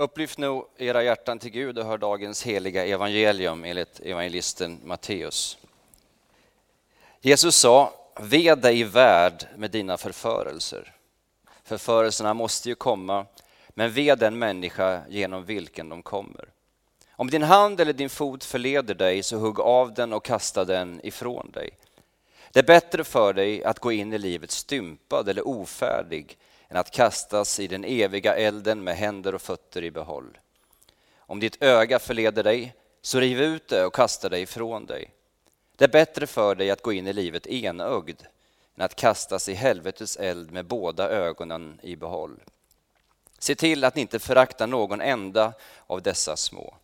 Upplyft nu era hjärtan till Gud och hör dagens heliga evangelium enligt evangelisten Matteus. Jesus sa, ve dig värd med dina förförelser. Förförelserna måste ju komma, men ve den människa genom vilken de kommer. Om din hand eller din fot förleder dig, så hugg av den och kasta den ifrån dig. Det är bättre för dig att gå in i livet stympad eller ofärdig än att kastas i den eviga elden med händer och fötter i behåll. Om ditt öga förleder dig, så riv ut det och kasta det ifrån dig. Det är bättre för dig att gå in i livet enögd än att kastas i helvetets eld med båda ögonen i behåll. Se till att ni inte föraktar någon enda av dessa små.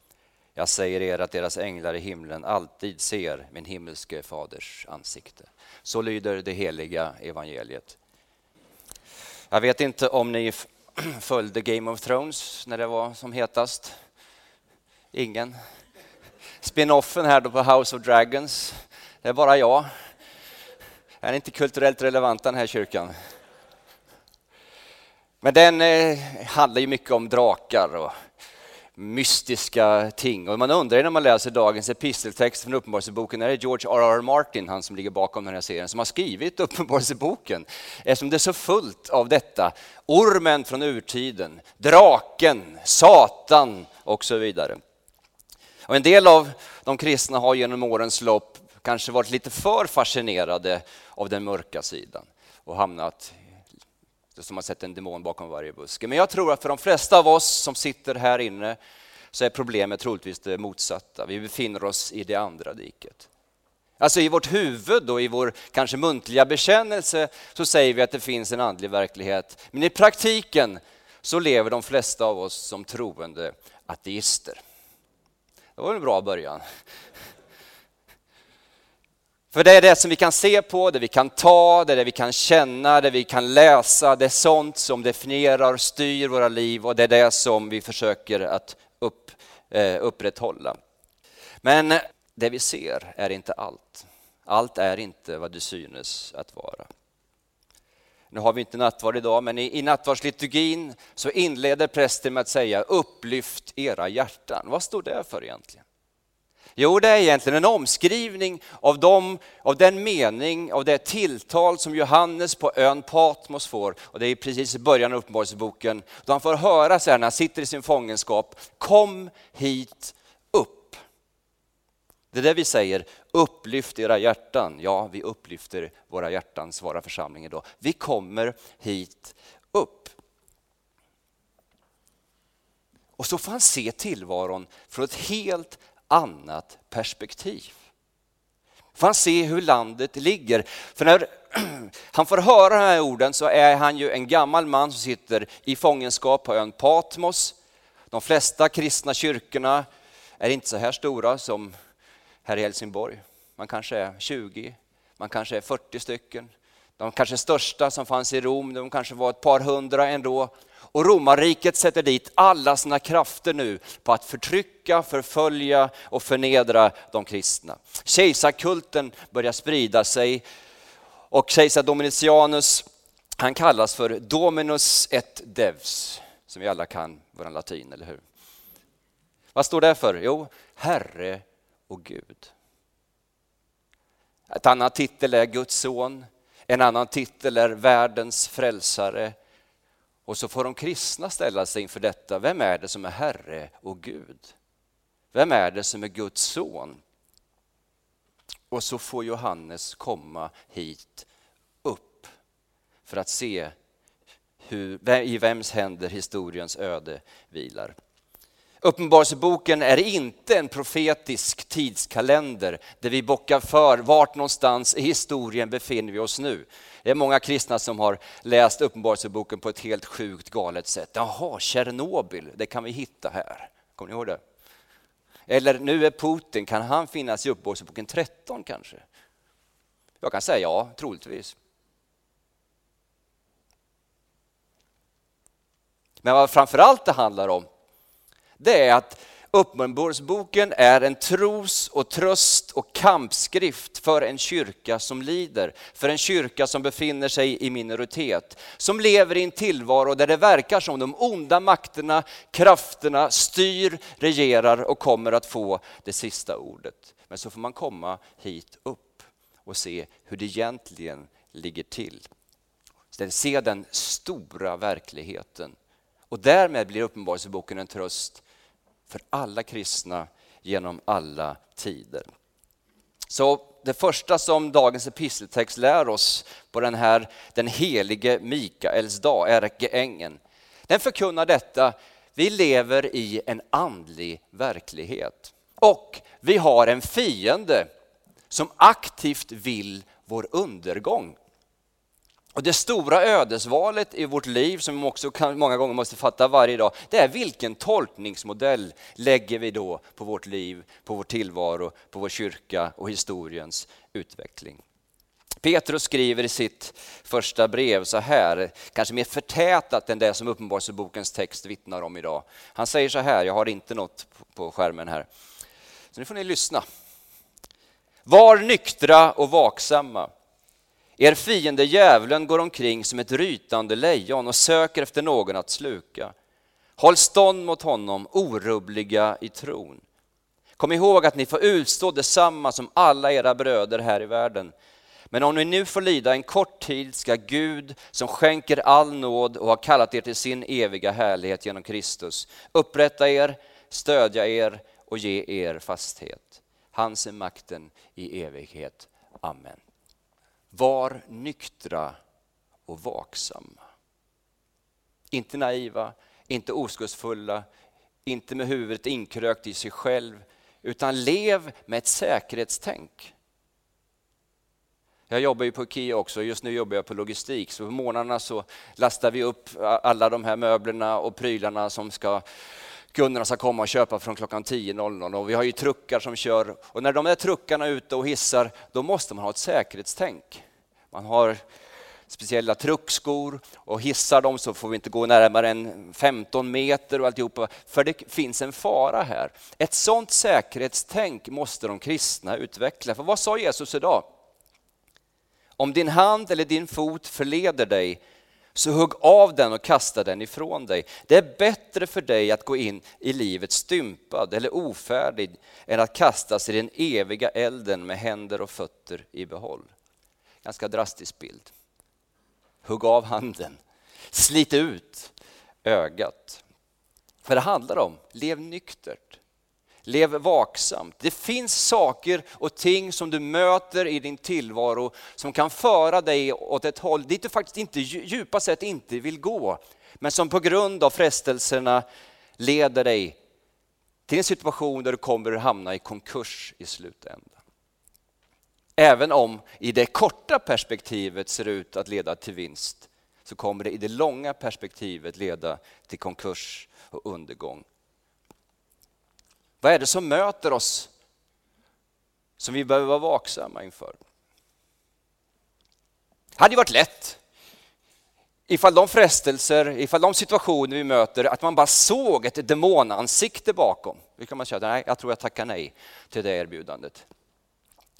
Jag säger er att deras änglar i himlen alltid ser min himmelske faders ansikte. Så lyder det heliga evangeliet. Jag vet inte om ni följde Game of Thrones när det var som hetast. Ingen? Spinoffen här då på House of Dragons, det är bara jag. Jag är inte kulturellt relevant den här kyrkan. Men den eh, handlar ju mycket om drakar och mystiska ting. Och man undrar när man läser dagens episteltext från Uppenbarelseboken, är det George R.R. Martin, han som ligger bakom den här serien, som har skrivit Uppenbarelseboken? Eftersom det är så fullt av detta. Ormen från urtiden, draken, Satan och så vidare. Och en del av de kristna har genom årens lopp kanske varit lite för fascinerade av den mörka sidan och hamnat som har sett en demon bakom varje buske. Men jag tror att för de flesta av oss som sitter här inne så är problemet troligtvis det motsatta. Vi befinner oss i det andra diket. Alltså i vårt huvud och i vår kanske muntliga bekännelse så säger vi att det finns en andlig verklighet. Men i praktiken så lever de flesta av oss som troende ateister. Det var en bra början. För det är det som vi kan se på, det vi kan ta, det är det vi kan känna, det vi kan läsa. Det är sånt som definierar, styr våra liv och det är det som vi försöker att upp, eh, upprätthålla. Men det vi ser är inte allt. Allt är inte vad det synes att vara. Nu har vi inte nattvard idag, men i, i nattvardsliturgin så inleder prästen med att säga upplyft era hjärtan. Vad står det för egentligen? Jo, det är egentligen en omskrivning av, dem, av den mening, av det tilltal som Johannes på ön Patmos får. Och det är precis i början av Uppenbarelseboken, då han får höra så här när han sitter i sin fångenskap, kom hit upp. Det är det vi säger, upplyft era hjärtan. Ja, vi upplyfter våra hjärtan, svarar församlingen då. Vi kommer hit upp. Och så får han se tillvaron från ett helt annat perspektiv. Får han se hur landet ligger. För när han får höra de här orden så är han ju en gammal man som sitter i fångenskap på ön Patmos. De flesta kristna kyrkorna är inte så här stora som här i Helsingborg. Man kanske är 20, man kanske är 40 stycken. De kanske största som fanns i Rom, de kanske var ett par hundra ändå. Och romarriket sätter dit alla sina krafter nu på att förtrycka, förfölja och förnedra de kristna. Kejsarkulten börjar sprida sig och kejsar Domitianus han kallas för Dominus et Devs, som vi alla kan vår latin, eller hur? Vad står det för? Jo, Herre och Gud. Ett annat titel är Guds son, en annan titel är världens frälsare och så får de kristna ställa sig inför detta. Vem är det som är Herre och Gud? Vem är det som är Guds son? Och så får Johannes komma hit upp för att se hur, i vems händer historiens öde vilar. Uppenbarelseboken är inte en profetisk tidskalender där vi bockar för vart någonstans i historien befinner vi oss nu. Det är många kristna som har läst Uppenbarelseboken på ett helt sjukt galet sätt. Jaha, Tjernobyl, det kan vi hitta här. Kommer ni ihåg det? Eller nu är Putin, kan han finnas i Uppenbarelseboken 13 kanske? Jag kan säga ja, troligtvis. Men vad framförallt det handlar om, det är att Uppenbarelseboken är en tros och tröst och kampskrift för en kyrka som lider, för en kyrka som befinner sig i minoritet, som lever i en tillvaro där det verkar som de onda makterna, krafterna styr, regerar och kommer att få det sista ordet. Men så får man komma hit upp och se hur det egentligen ligger till. Se den stora verkligheten. Och därmed blir Uppenbarelseboken en tröst för alla kristna genom alla tider. Så det första som dagens episteltext lär oss på den här den helige Mikaels dag, ärkeängeln, den förkunnar detta. Vi lever i en andlig verklighet och vi har en fiende som aktivt vill vår undergång. Och Det stora ödesvalet i vårt liv, som vi också kan, många gånger måste fatta varje dag, det är vilken tolkningsmodell lägger vi då på vårt liv, på vår tillvaro, på vår kyrka och historiens utveckling. Petrus skriver i sitt första brev så här, kanske mer förtätat än det som Uppenbarelsebokens text vittnar om idag. Han säger så här, jag har inte något på skärmen här, så nu får ni lyssna. Var nyktra och vaksamma. Er fiende djävulen går omkring som ett rytande lejon och söker efter någon att sluka. Håll stånd mot honom, orubbliga i tron. Kom ihåg att ni får utstå detsamma som alla era bröder här i världen. Men om ni nu får lida en kort tid ska Gud, som skänker all nåd och har kallat er till sin eviga härlighet genom Kristus, upprätta er, stödja er och ge er fasthet. Hans är makten i evighet. Amen. Var nyktra och vaksamma. Inte naiva, inte oskuldsfulla, inte med huvudet inkrökt i sig själv, utan lev med ett säkerhetstänk. Jag jobbar ju på IKEA också, just nu jobbar jag på logistik, så på morgnarna så lastar vi upp alla de här möblerna och prylarna som ska kunderna ska komma och köpa från klockan 10.00 och vi har ju truckar som kör och när de är truckarna är ute och hissar då måste man ha ett säkerhetstänk. Man har speciella truckskor och hissar dem så får vi inte gå närmare än 15 meter och alltihopa, för det finns en fara här. Ett sådant säkerhetstänk måste de kristna utveckla. För vad sa Jesus idag? Om din hand eller din fot förleder dig, så hugg av den och kasta den ifrån dig. Det är bättre för dig att gå in i livet stympad eller ofärdig än att kastas i den eviga elden med händer och fötter i behåll. Ganska drastisk bild. Hugg av handen, slit ut ögat. För det handlar om, lev nyktert. Lev vaksamt. Det finns saker och ting som du möter i din tillvaro som kan föra dig åt ett håll dit du faktiskt inte djupast sett inte vill gå. Men som på grund av frestelserna leder dig till en situation där du kommer att hamna i konkurs i slutändan. Även om i det korta perspektivet ser ut att leda till vinst så kommer det i det långa perspektivet leda till konkurs och undergång. Vad är det som möter oss som vi behöver vara vaksamma inför? Det hade ju varit lätt ifall de frestelser, ifall de situationer vi möter, att man bara såg ett demonansikte bakom. Då kan man säga, nej, jag tror jag tackar nej till det erbjudandet.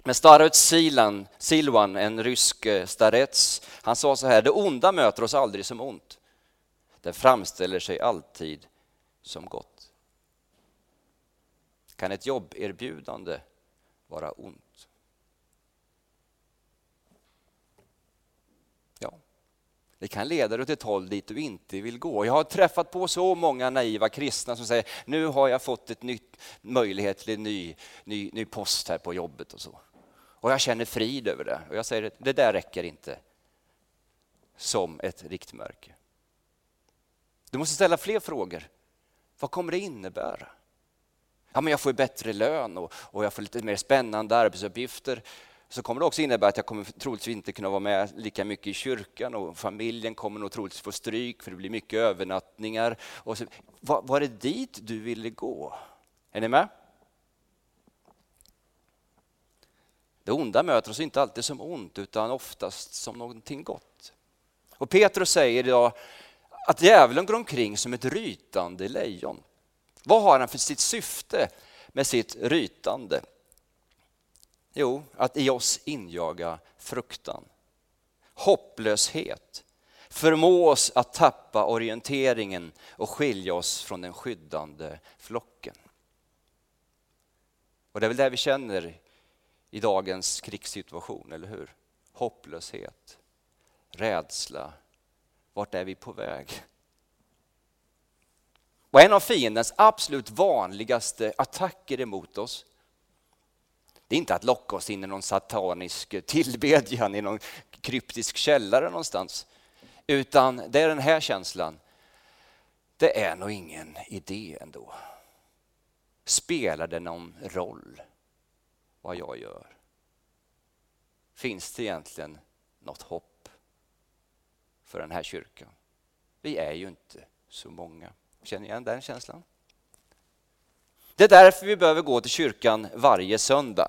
Men Starut Silan, Silvan, en rysk eh, starets, han sa så här, det onda möter oss aldrig som ont. Det framställer sig alltid som gott. Kan ett jobberbjudande vara ont? Ja, det kan leda dig till ett håll dit du inte vill gå. Jag har träffat på så många naiva kristna som säger nu har jag fått ett nytt möjlighet till en ny, ny, ny post här på jobbet och så. Och jag känner frid över det. Och jag säger det där räcker inte som ett riktmärke. Du måste ställa fler frågor. Vad kommer det innebära? Ja, men jag får bättre lön och, och jag får lite mer spännande arbetsuppgifter så kommer det också innebära att jag kommer troligtvis inte kunna vara med lika mycket i kyrkan och familjen kommer nog troligtvis få stryk för det blir mycket övernattningar. Och så, var, var det dit du ville gå? Är ni med? Det onda möter oss inte alltid som ont utan oftast som någonting gott. Och Petrus säger idag att djävulen går omkring som ett rytande lejon. Vad har han för sitt syfte med sitt rytande? Jo, att i oss injaga fruktan, hopplöshet, förmå oss att tappa orienteringen och skilja oss från den skyddande flocken. Och det är väl det vi känner i dagens krigssituation, eller hur? Hopplöshet, rädsla. Vart är vi på väg? Och en av fiendens absolut vanligaste attacker emot oss, det är inte att locka oss in i någon satanisk tillbedjan i någon kryptisk källare någonstans, utan det är den här känslan. Det är nog ingen idé ändå. Spelar det någon roll vad jag gör? Finns det egentligen något hopp för den här kyrkan? Vi är ju inte så många. Känner ni igen den känslan? Det är därför vi behöver gå till kyrkan varje söndag.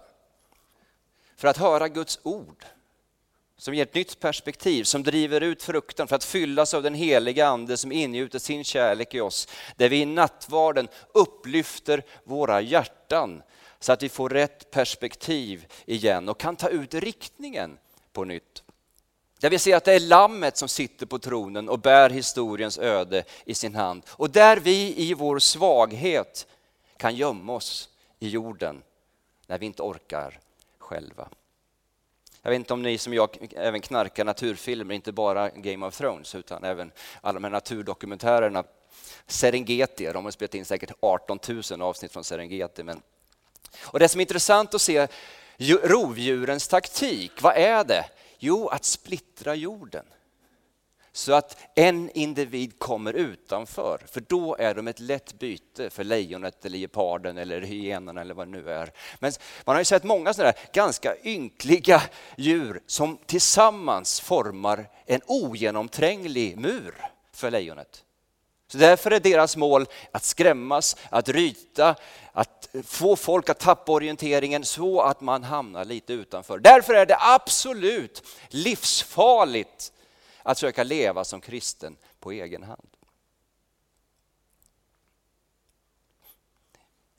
För att höra Guds ord som ger ett nytt perspektiv, som driver ut fruktan för att fyllas av den heliga Ande som ingjuter sin kärlek i oss. Där vi i nattvarden upplyfter våra hjärtan så att vi får rätt perspektiv igen och kan ta ut riktningen på nytt. Där vi ser att det är lammet som sitter på tronen och bär historiens öde i sin hand. Och där vi i vår svaghet kan gömma oss i jorden när vi inte orkar själva. Jag vet inte om ni som jag även knarkar naturfilmer, inte bara Game of Thrones utan även alla de här naturdokumentärerna. Serengeti, de har spelat in säkert 18 000 avsnitt från Serengeti. Men... Och det som är intressant att se rovdjurens taktik, vad är det? Jo, att splittra jorden. Så att en individ kommer utanför, för då är de ett lätt byte för lejonet, eller geparden eller hyenan eller vad det nu är. Men man har ju sett många sådana ganska ynkliga djur som tillsammans formar en ogenomtränglig mur för lejonet. Så därför är deras mål att skrämmas, att ryta, att få folk att tappa orienteringen så att man hamnar lite utanför. Därför är det absolut livsfarligt att söka leva som kristen på egen hand.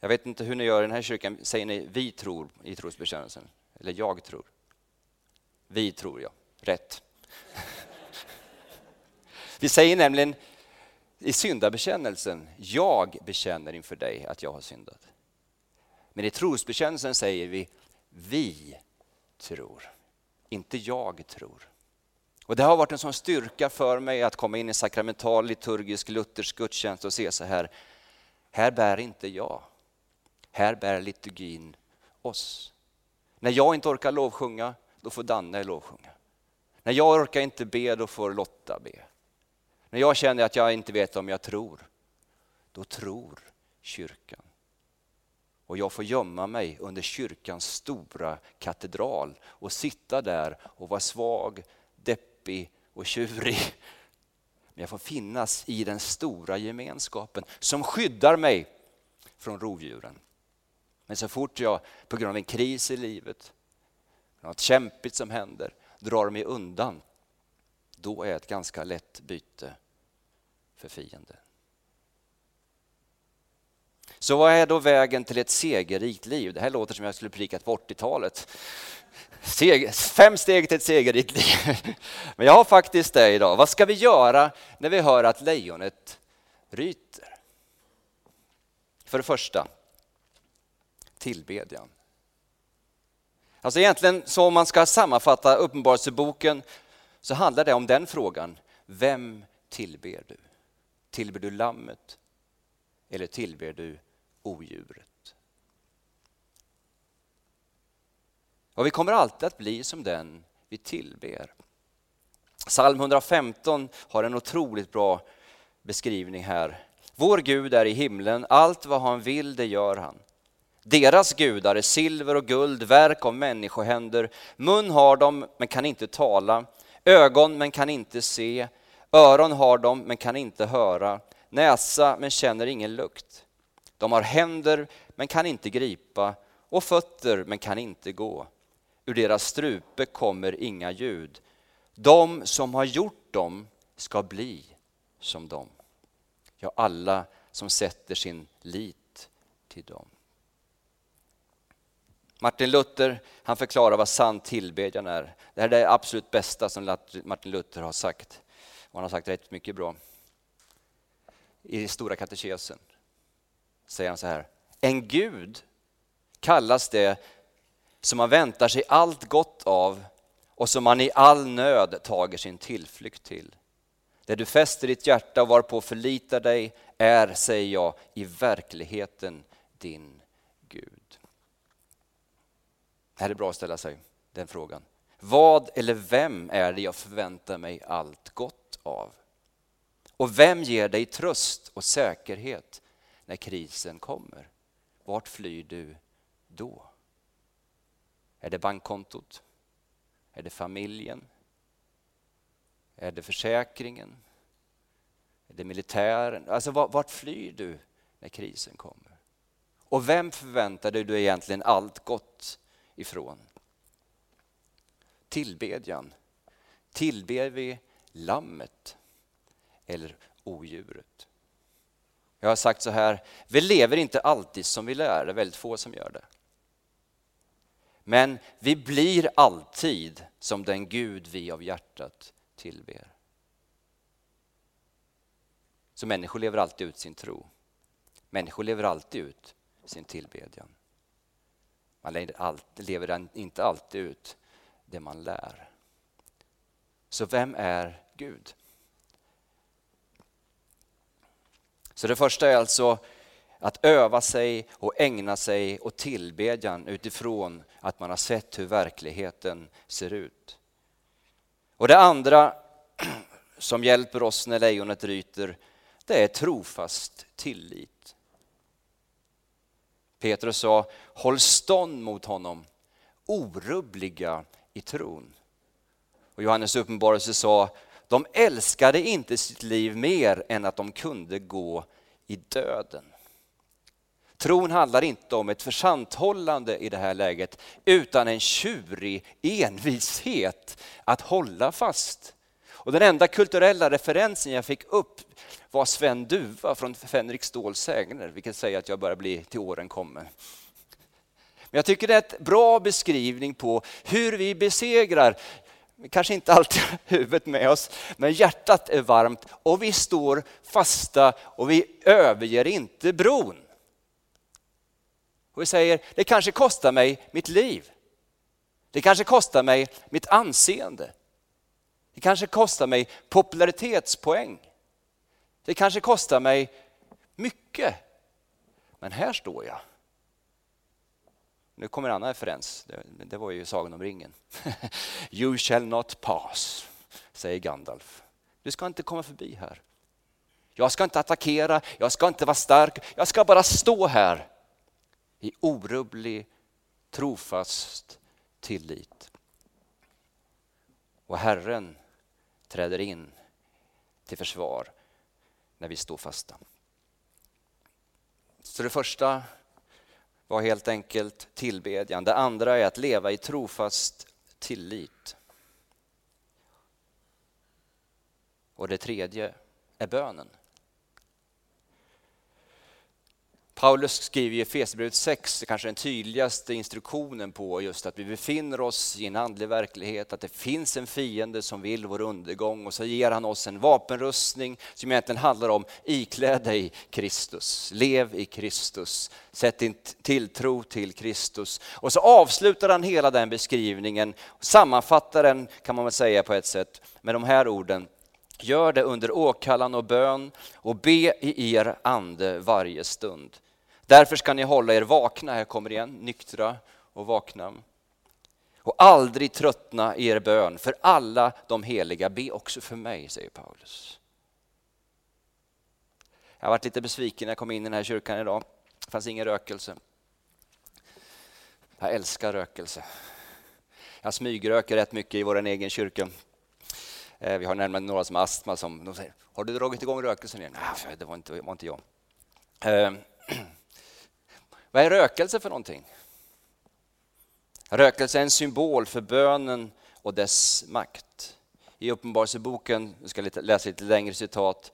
Jag vet inte hur ni gör i den här kyrkan. Säger ni vi tror i trosbekännelsen? Eller jag tror? Vi tror, ja. Rätt. Vi säger nämligen i syndabekännelsen, jag bekänner inför dig att jag har syndat. Men i trosbekännelsen säger vi, vi tror, inte jag tror. Och Det har varit en sån styrka för mig att komma in i sakramental, liturgisk, luthersk gudstjänst och se så här, här bär inte jag, här bär liturgin oss. När jag inte orkar lovsjunga, då får Danne lovsjunga. När jag orkar inte be, då får Lotta be. När jag känner att jag inte vet om jag tror, då tror kyrkan. Och jag får gömma mig under kyrkans stora katedral och sitta där och vara svag, deppig och tjurig. Men jag får finnas i den stora gemenskapen som skyddar mig från rovdjuren. Men så fort jag på grund av en kris i livet, något kämpigt som händer, drar mig undan, då är jag ett ganska lätt byte för fienden. Så vad är då vägen till ett segerrikt liv? Det här låter som jag skulle predikat på 80-talet. fem steg till ett segerrikt liv. Men jag har faktiskt det idag. Vad ska vi göra när vi hör att lejonet ryter? För det första, tillbedjan. Alltså egentligen, så om man ska sammanfatta Uppenbarelseboken så handlar det om den frågan. Vem tillber du? Tillber du lammet eller tillber du odjuret? Och vi kommer alltid att bli som den vi tillber. Psalm 115 har en otroligt bra beskrivning här. Vår Gud är i himlen, allt vad han vill det gör han. Deras gudar är silver och guld, verk av människohänder. Mun har de men kan inte tala, ögon men kan inte se, Öron har de men kan inte höra, näsa men känner ingen lukt. De har händer men kan inte gripa och fötter men kan inte gå. Ur deras strupe kommer inga ljud. De som har gjort dem ska bli som dem. Ja, alla som sätter sin lit till dem. Martin Luther han förklarar vad sann tillbedjan är. Det här är det absolut bästa som Martin Luther har sagt. Och han har sagt rätt mycket bra. I Stora katekesen säger han så här. En Gud kallas det som man väntar sig allt gott av och som man i all nöd tager sin tillflykt till. Det du fäster ditt hjärta och varpå förlitar dig är, säger jag, i verkligheten din Gud. Det här är bra att ställa sig den frågan. Vad eller vem är det jag förväntar mig allt gott av? Och vem ger dig tröst och säkerhet när krisen kommer? Vart flyr du då? Är det bankkontot? Är det familjen? Är det försäkringen? Är det militären? Alltså vart flyr du när krisen kommer? Och vem förväntar du dig egentligen allt gott ifrån? Tillbedjan. Tillber vi lammet eller odjuret? Jag har sagt så här, vi lever inte alltid som vi lär, det är väldigt få som gör det. Men vi blir alltid som den Gud vi av hjärtat tillber. Så människor lever alltid ut sin tro. Människor lever alltid ut sin tillbedjan. Man lever inte alltid ut det man lär. Så vem är Gud? Så det första är alltså att öva sig och ägna sig åt tillbedjan utifrån att man har sett hur verkligheten ser ut. Och det andra som hjälper oss när lejonet ryter, det är trofast tillit. Petrus sa, håll stånd mot honom, orubbliga i tron. Och Johannes uppenbarelse sa, de älskade inte sitt liv mer än att de kunde gå i döden. Tron handlar inte om ett försanthållande i det här läget utan en tjurig envishet att hålla fast. Och den enda kulturella referensen jag fick upp var Sven Duva från Fänrik Ståls sägner, vilket säger att jag börjar bli till åren kommen. Men jag tycker det är en bra beskrivning på hur vi besegrar vi kanske inte alltid har huvudet med oss, men hjärtat är varmt och vi står fasta och vi överger inte bron. Och vi säger, det kanske kostar mig mitt liv. Det kanske kostar mig mitt anseende. Det kanske kostar mig popularitetspoäng. Det kanske kostar mig mycket. Men här står jag. Nu kommer en annan referens, det, det var ju Sagan om ringen. you shall not pass, säger Gandalf. Du ska inte komma förbi här. Jag ska inte attackera, jag ska inte vara stark, jag ska bara stå här i orubblig, trofast tillit. Och Herren träder in till försvar när vi står fasta. Så det första var helt enkelt tillbedjan. Det andra är att leva i trofast tillit. Och det tredje är bönen. Paulus skriver i Efesierbrevet 6 kanske den tydligaste instruktionen på just att vi befinner oss i en andlig verklighet, att det finns en fiende som vill vår undergång och så ger han oss en vapenrustning som egentligen handlar om ikläd dig Kristus, lev i Kristus, sätt din tilltro till Kristus. Och så avslutar han hela den beskrivningen, sammanfattar den kan man väl säga på ett sätt med de här orden. Gör det under åkallan och bön och be i er ande varje stund. Därför ska ni hålla er vakna, här kommer igen, nyktra och vakna. Och aldrig tröttna i er bön, för alla de heliga, be också för mig, säger Paulus. Jag har varit lite besviken när jag kom in i den här kyrkan idag. Det fanns ingen rökelse. Jag älskar rökelse. Jag smygröker rätt mycket i vår egen kyrka. Eh, vi har närmare några som har astma som de säger, har du dragit igång rökelsen igen? Nej, det var inte, det var inte jag. Eh, vad är rökelse för någonting? Rökelse är en symbol för bönen och dess makt. I Uppenbarelseboken, jag ska läsa lite längre citat,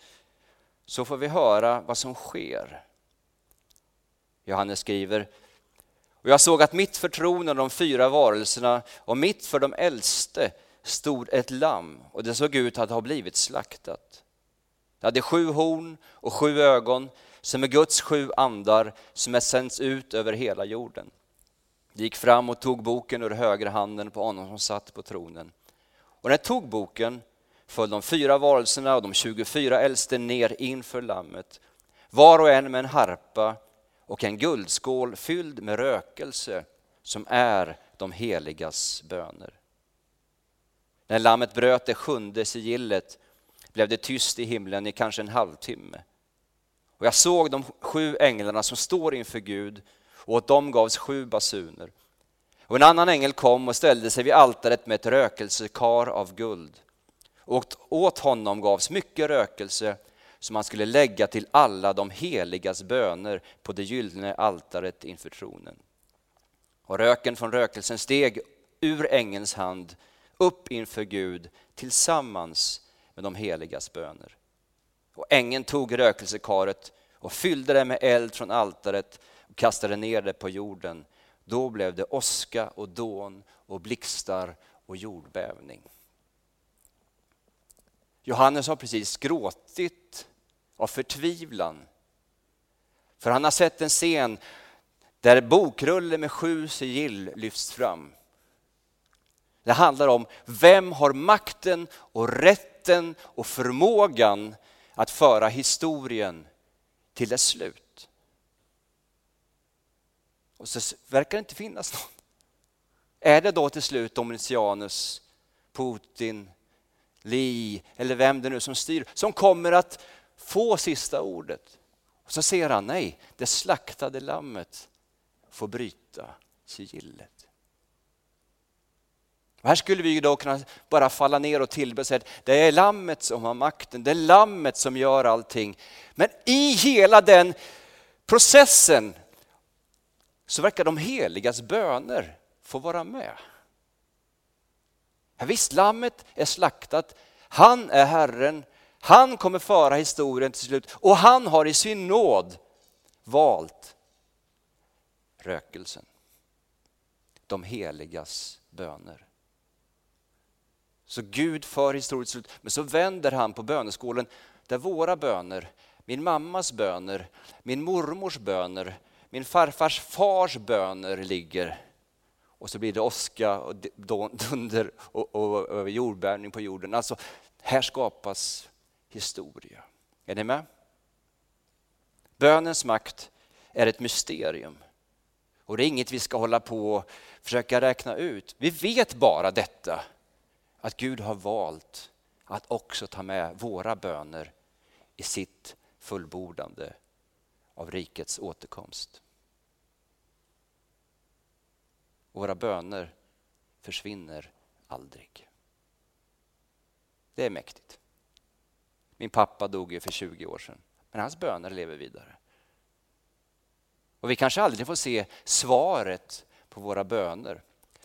så får vi höra vad som sker. Johannes skriver och jag såg att mitt för tronen de fyra varelserna och mitt för de äldste stod ett lamm och det såg ut att ha blivit slaktat. Det hade sju horn och sju ögon som är Guds sju andar som är sänds ut över hela jorden. De gick fram och tog boken ur högra handen på honom som satt på tronen. Och när de tog boken föll de fyra varelserna och de 24 äldste ner inför lammet, var och en med en harpa och en guldskål fylld med rökelse som är de heligas böner. När lammet bröt det sjunde sigillet blev det tyst i himlen i kanske en halvtimme. Och jag såg de sju änglarna som står inför Gud och åt dem gavs sju basuner. Och en annan ängel kom och ställde sig vid altaret med ett rökelsekar av guld. Och åt honom gavs mycket rökelse som han skulle lägga till alla de heligas böner på det gyllene altaret inför tronen. Och röken från rökelsen steg ur ängelns hand upp inför Gud tillsammans med de heligas böner. Och ängeln tog rökelsekaret och fyllde det med eld från altaret och kastade ner det på jorden. Då blev det åska och dån och blixtar och jordbävning. Johannes har precis gråtit av förtvivlan. För han har sett en scen där bokrulle med sju sigill lyfts fram. Det handlar om vem har makten och rätten och förmågan att föra historien till dess slut. Och så verkar det inte finnas någon. Är det då till slut Domitianus, Putin, Li eller vem det nu som styr som kommer att få sista ordet? Och så ser han, nej, det slaktade lammet får bryta sigillet. Och här skulle vi då kunna bara falla ner och tillbe och säga att det är lammet som har makten, det är lammet som gör allting. Men i hela den processen så verkar de heligas böner få vara med. Ja, visst, lammet är slaktat, han är Herren, han kommer föra historien till slut och han har i sin nåd valt rökelsen. De heligas böner. Så Gud för historiskt slut, men så vänder han på böneskålen där våra böner, min mammas böner, min mormors böner, min farfars fars böner ligger. Och så blir det åska och dunder och, och, och jordbävning på jorden. Alltså, här skapas historia. Är ni med? Bönens makt är ett mysterium. Och det är inget vi ska hålla på och försöka räkna ut. Vi vet bara detta att Gud har valt att också ta med våra böner i sitt fullbordande av rikets återkomst. Våra böner försvinner aldrig. Det är mäktigt. Min pappa dog ju för 20 år sedan, men hans böner lever vidare. Och vi kanske aldrig får se svaret på våra böner.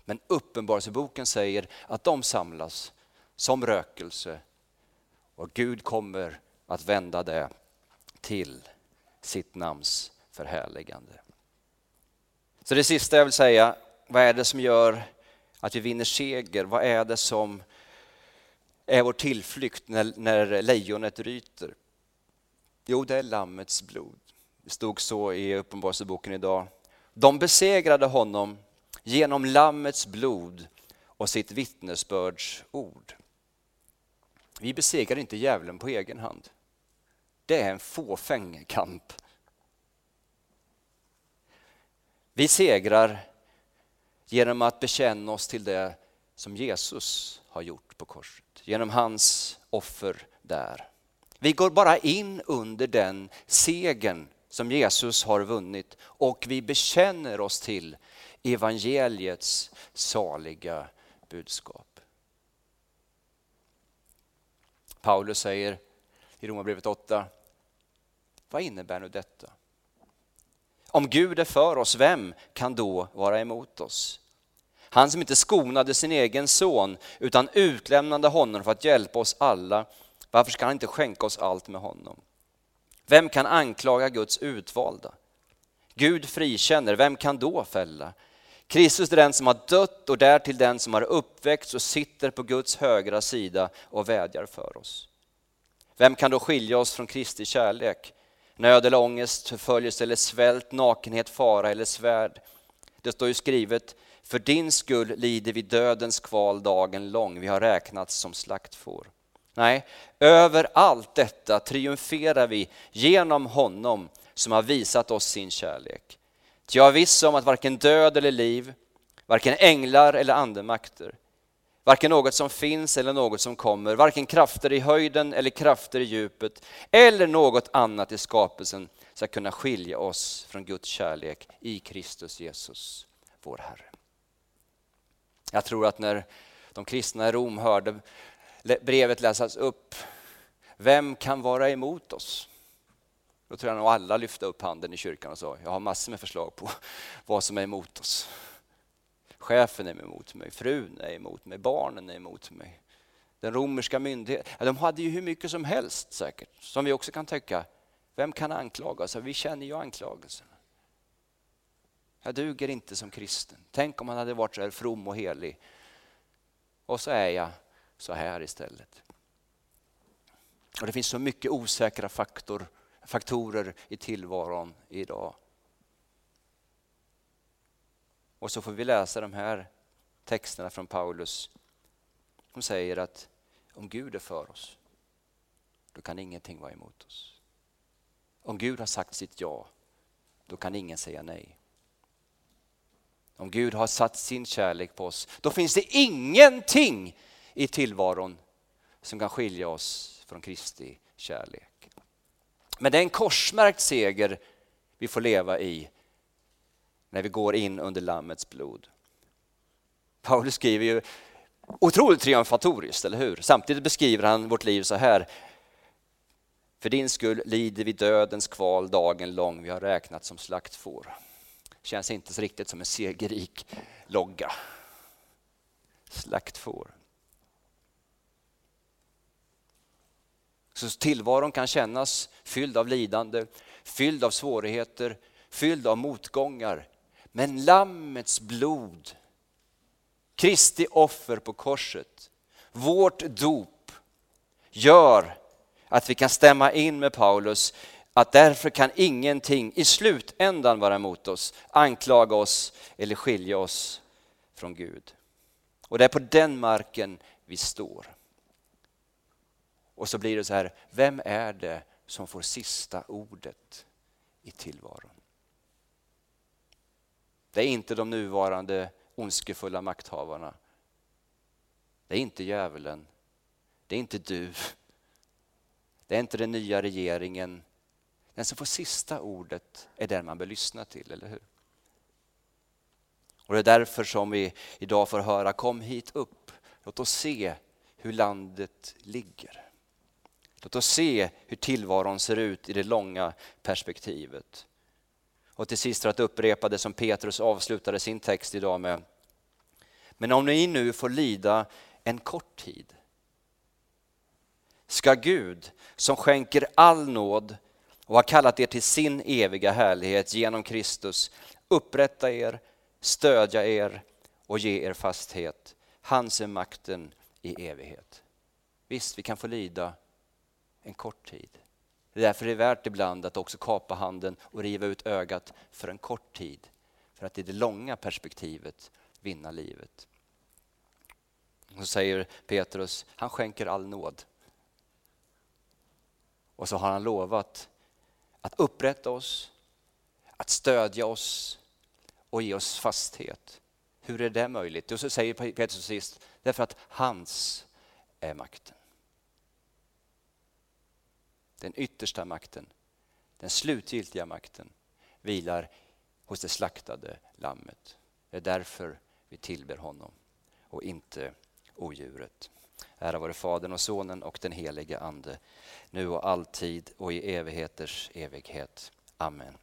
Men Uppenbarelseboken säger att de samlas som rökelse och Gud kommer att vända det till sitt namns förhärligande. Så det sista jag vill säga, vad är det som gör att vi vinner seger? Vad är det som är vår tillflykt när, när lejonet ryter? Jo, det är Lammets blod. Det stod så i Uppenbarelseboken idag. De besegrade honom genom Lammets blod och sitt vittnesbörds ord. Vi besegrar inte djävulen på egen hand. Det är en fåfäng kamp. Vi segrar genom att bekänna oss till det som Jesus har gjort på korset, genom hans offer där. Vi går bara in under den segern som Jesus har vunnit och vi bekänner oss till evangeliets saliga budskap. Paulus säger i Romarbrevet 8, vad innebär nu detta? Om Gud är för oss, vem kan då vara emot oss? Han som inte skonade sin egen son utan utlämnade honom för att hjälpa oss alla, varför ska han inte skänka oss allt med honom? Vem kan anklaga Guds utvalda? Gud frikänner, vem kan då fälla? Kristus är den som har dött och därtill den som har uppväckts och sitter på Guds högra sida och vädjar för oss. Vem kan då skilja oss från Kristi kärlek? Nöd eller ångest, förföljelse eller svält, nakenhet, fara eller svärd. Det står ju skrivet, för din skull lider vi dödens kval dagen lång, vi har räknats som slaktfår. Nej, över allt detta triumferar vi genom honom som har visat oss sin kärlek. Ty jag är viss om att varken död eller liv, varken änglar eller andemakter, varken något som finns eller något som kommer, varken krafter i höjden eller krafter i djupet eller något annat i skapelsen ska kunna skilja oss från Guds kärlek i Kristus Jesus, vår Herre. Jag tror att när de kristna i Rom hörde brevet läsas upp, vem kan vara emot oss? Då tror jag nog alla lyfte upp handen i kyrkan och sa, jag har massor med förslag på vad som är emot oss. Chefen är emot mig, frun är emot mig, barnen är emot mig. Den romerska myndigheten, ja, de hade ju hur mycket som helst säkert, som vi också kan tycka, vem kan anklaga oss? Vi känner ju anklagelserna. Jag duger inte som kristen. Tänk om han hade varit så här from och helig. Och så är jag så här istället. Och Det finns så mycket osäkra faktor, faktorer i tillvaron idag. Och så får vi läsa de här texterna från Paulus som säger att om Gud är för oss, då kan ingenting vara emot oss. Om Gud har sagt sitt ja, då kan ingen säga nej. Om Gud har satt sin kärlek på oss, då finns det ingenting i tillvaron som kan skilja oss från Kristi kärlek. Men det är en korsmärkt seger vi får leva i när vi går in under Lammets blod. Paulus skriver ju otroligt triumfatoriskt, eller hur? Samtidigt beskriver han vårt liv så här. För din skull lider vi dödens kval dagen lång, vi har räknat som slaktfår. Känns inte så riktigt som en segerrik logga. Slaktfår. Så tillvaron kan kännas fylld av lidande, fylld av svårigheter, fylld av motgångar. Men Lammets blod, Kristi offer på korset, vårt dop gör att vi kan stämma in med Paulus att därför kan ingenting i slutändan vara emot oss, anklaga oss eller skilja oss från Gud. Och det är på den marken vi står. Och så blir det så här, vem är det som får sista ordet i tillvaron? Det är inte de nuvarande ondskefulla makthavarna. Det är inte djävulen. Det är inte du. Det är inte den nya regeringen. Den som får sista ordet är den man bör lyssna till, eller hur? Och Det är därför som vi idag får höra, kom hit upp, låt oss se hur landet ligger. Låt oss se hur tillvaron ser ut i det långa perspektivet. Och till sist för att upprepa det som Petrus avslutade sin text idag med. Men om ni nu får lida en kort tid ska Gud som skänker all nåd och har kallat er till sin eviga härlighet genom Kristus upprätta er, stödja er och ge er fasthet. Hans är makten i evighet. Visst, vi kan få lida en kort tid. Det är därför det är värt ibland att också kapa handen och riva ut ögat för en kort tid. För att i det långa perspektivet vinna livet. Så säger Petrus, han skänker all nåd. Och så har han lovat att upprätta oss, att stödja oss och ge oss fasthet. Hur är det möjligt? Och så säger Petrus sist, därför att hans är makten. Den yttersta makten, den slutgiltiga makten vilar hos det slaktade lammet. Det är därför vi tillber honom och inte odjuret. Ära vare Fadern och Sonen och den helige Ande, nu och alltid och i evigheters evighet. Amen.